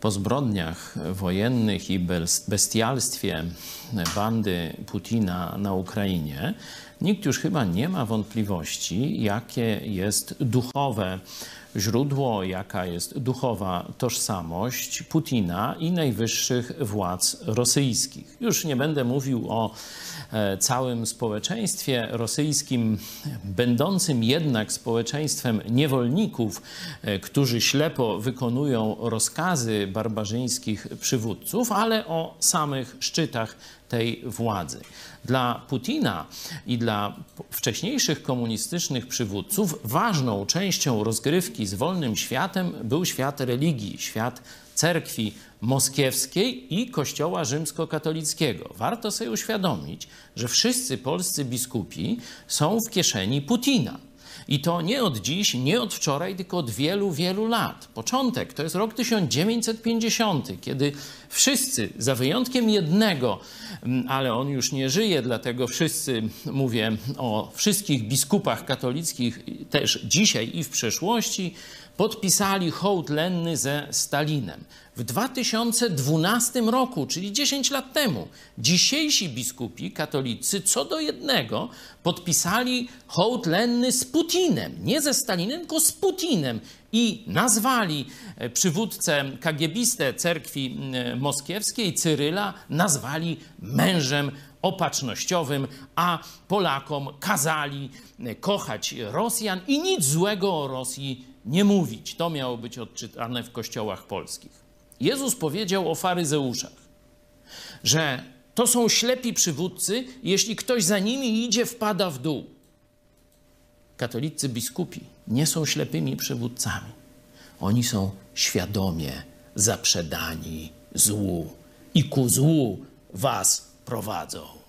Po zbrodniach wojennych i bestialstwie bandy Putina na Ukrainie, nikt już chyba nie ma wątpliwości, jakie jest duchowe źródło, jaka jest duchowa tożsamość Putina i najwyższych władz rosyjskich. Już nie będę mówił o e, całym społeczeństwie rosyjskim, będącym jednak społeczeństwem niewolników, e, którzy ślepo wykonują rozkazy barbarzyńskich przywódców, ale o samych szczytach tej władzy. Dla Putina i dla wcześniejszych komunistycznych przywódców ważną częścią rozgrywki z wolnym światem był świat religii, świat cerkwi moskiewskiej i kościoła rzymskokatolickiego. Warto sobie uświadomić, że wszyscy polscy biskupi są w kieszeni Putina. I to nie od dziś, nie od wczoraj, tylko od wielu, wielu lat. Początek to jest rok 1950, kiedy wszyscy, za wyjątkiem jednego, mm, ale on już nie żyje, dlatego wszyscy, mówię o wszystkich biskupach katolickich też dzisiaj i w przeszłości, podpisali hołd lenny ze Stalinem. W 2012 roku, czyli 10 lat temu, dzisiejsi biskupi katolicy co do jednego podpisali hołd lenny z Putinem. Nie ze Stalinem, tylko z Putinem. I nazwali e, przywódcę kagiebistę cerkwi moskiewskiej, Cyryla, nazwali mężem opatrznościowym, a Polakom kazali e, kochać Rosjan i nic złego o Rosji nie mówić. To miało być odczytane w kościołach polskich. Jezus powiedział o faryzeuszach, że to są ślepi przywódcy, jeśli ktoś za nimi idzie, wpada w dół. Katolicy biskupi nie są ślepymi przywódcami. Oni są świadomie zaprzedani złu i ku złu was prowadzą.